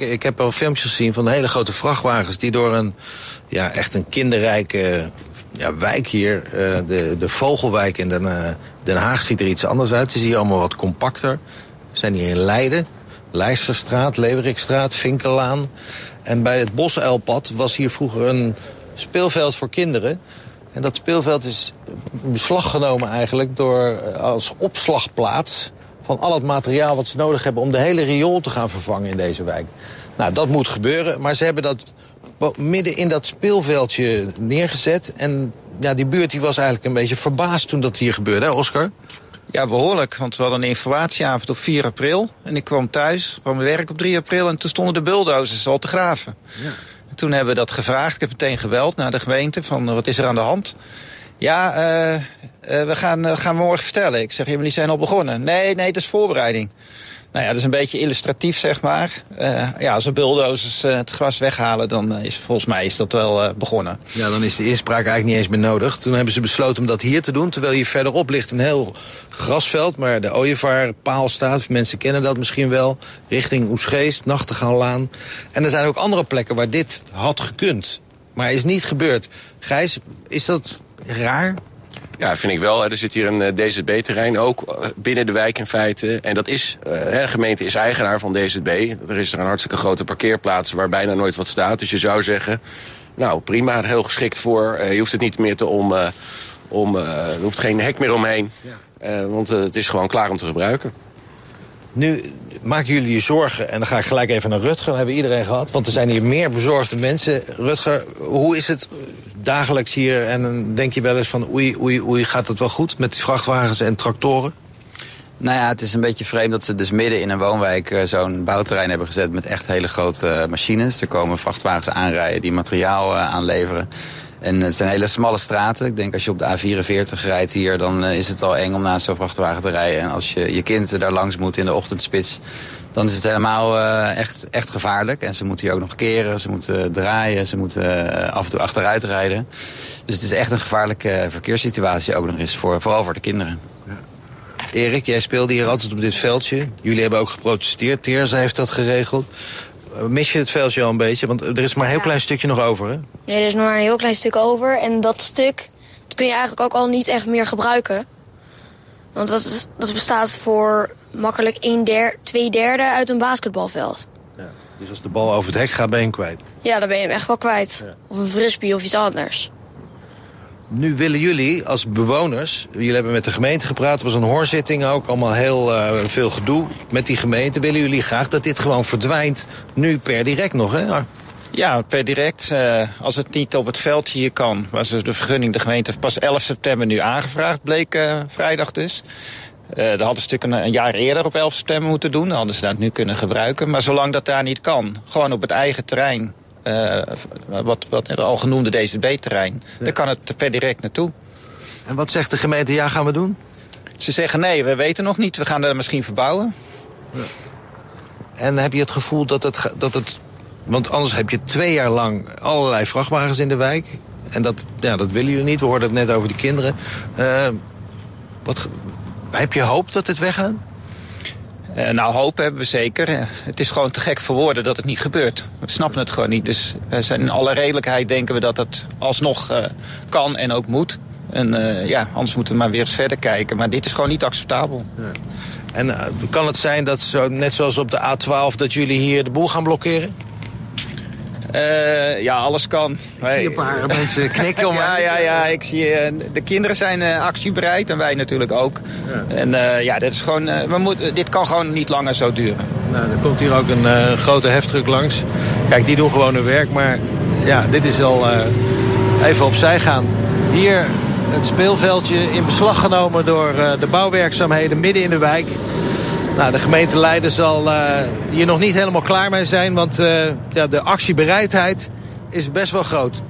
Ik, heb al filmpjes gezien van hele grote vrachtwagens... die door een, ja, echt een kinderrijke ja, wijk hier... Uh, de, de Vogelwijk in Den, uh, Den Haag ziet er iets anders uit. Is hier allemaal wat compacter. We zijn hier in Leiden. Leijsterstraat, Leverikstraat, Vinkelaan. En bij het Bosuilpad was hier vroeger een speelveld voor kinderen. En dat speelveld is beslag genomen eigenlijk door, als opslagplaats van al het materiaal wat ze nodig hebben... om de hele riool te gaan vervangen in deze wijk. Nou, dat moet gebeuren, maar ze hebben dat midden in dat speelveldje neergezet. En ja, die buurt die was eigenlijk een beetje verbaasd toen dat hier gebeurde, hè Oscar? Ja, behoorlijk. Want we hadden een informatieavond op 4 april. En ik kwam thuis, kwam mijn werk op 3 april... en toen stonden de bulldozers al te graven. Ja. Toen hebben we dat gevraagd. Ik heb meteen geweld naar de gemeente van wat is er aan de hand. Ja, uh, uh, we gaan, uh, gaan morgen vertellen. Ik zeg, die zijn al begonnen. Nee, nee, dat is voorbereiding. Nou ja, dat is een beetje illustratief, zeg maar. Uh, ja, als de bulldozers het gras weghalen, dan is volgens mij is dat wel begonnen. Ja, dan is de inspraak eigenlijk niet eens meer nodig. Toen hebben ze besloten om dat hier te doen. Terwijl hier verderop ligt een heel grasveld, maar de ooievaarpaal staat. Mensen kennen dat misschien wel. Richting Oesgeest, Nachtegaallaan. En er zijn ook andere plekken waar dit had gekund. Maar is niet gebeurd. Gijs, is dat raar? Ja, vind ik wel. Er zit hier een DZB-terrein ook binnen de wijk in feite. En dat is, de gemeente is eigenaar van DZB. Er is er een hartstikke grote parkeerplaats waar bijna nooit wat staat. Dus je zou zeggen, nou prima, heel geschikt voor. Je hoeft het niet meer te om... om er hoeft geen hek meer omheen. Ja. want het is gewoon klaar om te gebruiken. Nu maken jullie je zorgen, en dan ga ik gelijk even naar Rutger, dat hebben we iedereen gehad. Want er zijn hier meer bezorgde mensen. Rutger, hoe is het dagelijks hier? En dan denk je wel eens van oei, oei, oei, gaat het wel goed met die vrachtwagens en tractoren? Nou ja, het is een beetje vreemd dat ze dus midden in een woonwijk zo'n bouwterrein hebben gezet met echt hele grote machines. Er komen vrachtwagens aanrijden die materiaal aanleveren. En het zijn hele smalle straten. Ik denk als je op de A44 rijdt hier, dan is het al eng om naast zo'n vrachtwagen te rijden. En als je je kind daar langs moet in de ochtendspits, dan is het helemaal uh, echt, echt gevaarlijk. En ze moeten hier ook nog keren, ze moeten draaien, ze moeten uh, af en toe achteruit rijden. Dus het is echt een gevaarlijke verkeerssituatie ook nog eens, voor, vooral voor de kinderen. Ja. Erik, jij speelde hier altijd op dit veldje. Jullie hebben ook geprotesteerd. Teerza heeft dat geregeld. Mis je het veldje al een beetje? Want er is maar een heel ja. klein stukje nog over, hè? Nee, er is nog maar een heel klein stuk over. En dat stuk dat kun je eigenlijk ook al niet echt meer gebruiken. Want dat, is, dat bestaat voor makkelijk een der, twee derde uit een basketbalveld. Ja, dus als de bal over het hek gaat, ben je hem kwijt? Ja, dan ben je hem echt wel kwijt. Ja. Of een frisbee of iets anders. Nu willen jullie als bewoners, jullie hebben met de gemeente gepraat, er was een hoorzitting ook, allemaal heel uh, veel gedoe met die gemeente. Willen jullie graag dat dit gewoon verdwijnt, nu per direct nog, hè? Ja, per direct. Uh, als het niet op het veldje hier kan, was de vergunning de gemeente pas 11 september nu aangevraagd, bleek uh, vrijdag dus. Uh, dat hadden ze natuurlijk een, jaar eerder op 11 september moeten doen. Dan hadden ze dat nu kunnen gebruiken. Maar zolang dat daar niet kan, gewoon op het eigen terrein... Uh, wat, wat al genoemde DZB-terrein, ja. daar kan het per direct naartoe. En wat zegt de gemeente, ja, gaan we doen? Ze zeggen nee, we weten nog niet. We gaan er misschien verbouwen. Ja. En heb je het gevoel dat het, dat het... Want anders heb je twee jaar lang allerlei vrachtwagens in de wijk. En dat, ja, dat willen jullie niet. We hoorden het net over die kinderen. Uh, wat, heb je hoop dat het weggaat? Uh, nou, hoop hebben we zeker. Uh, het is gewoon te gek voor woorden dat het niet gebeurt. We snappen het gewoon niet. Dus uh, zijn in alle redelijkheid denken we dat het alsnog kan en ook moet. En ja, anders moeten we maar weer eens verder kijken. Maar dit is gewoon niet acceptabel. Ja. En kan het zijn dat, zo, net zoals op de A12, dat jullie hier de boel gaan blokkeren? Uh, ja, alles kan. Ik zie een paar mensen knikken. ja, ja, ja. Ik zie, uh, de kinderen zijn uh, actiebereid en wij natuurlijk ook. Ja. En ja, dit, is gewoon, we moet, dit kan gewoon niet langer zo duren. Nou, er komt hier ook een grote heftruck langs. Kijk, die doen gewoon hun werk. Maar ja, dit is al even opzij gaan. Hier het speelveldje in beslag genomen door de bouwwerkzaamheden midden in de wijk. Nou, de gemeente Leiden zal uh, hier nog niet helemaal klaar mee zijn, want uh, ja, de actiebereidheid is best wel groot.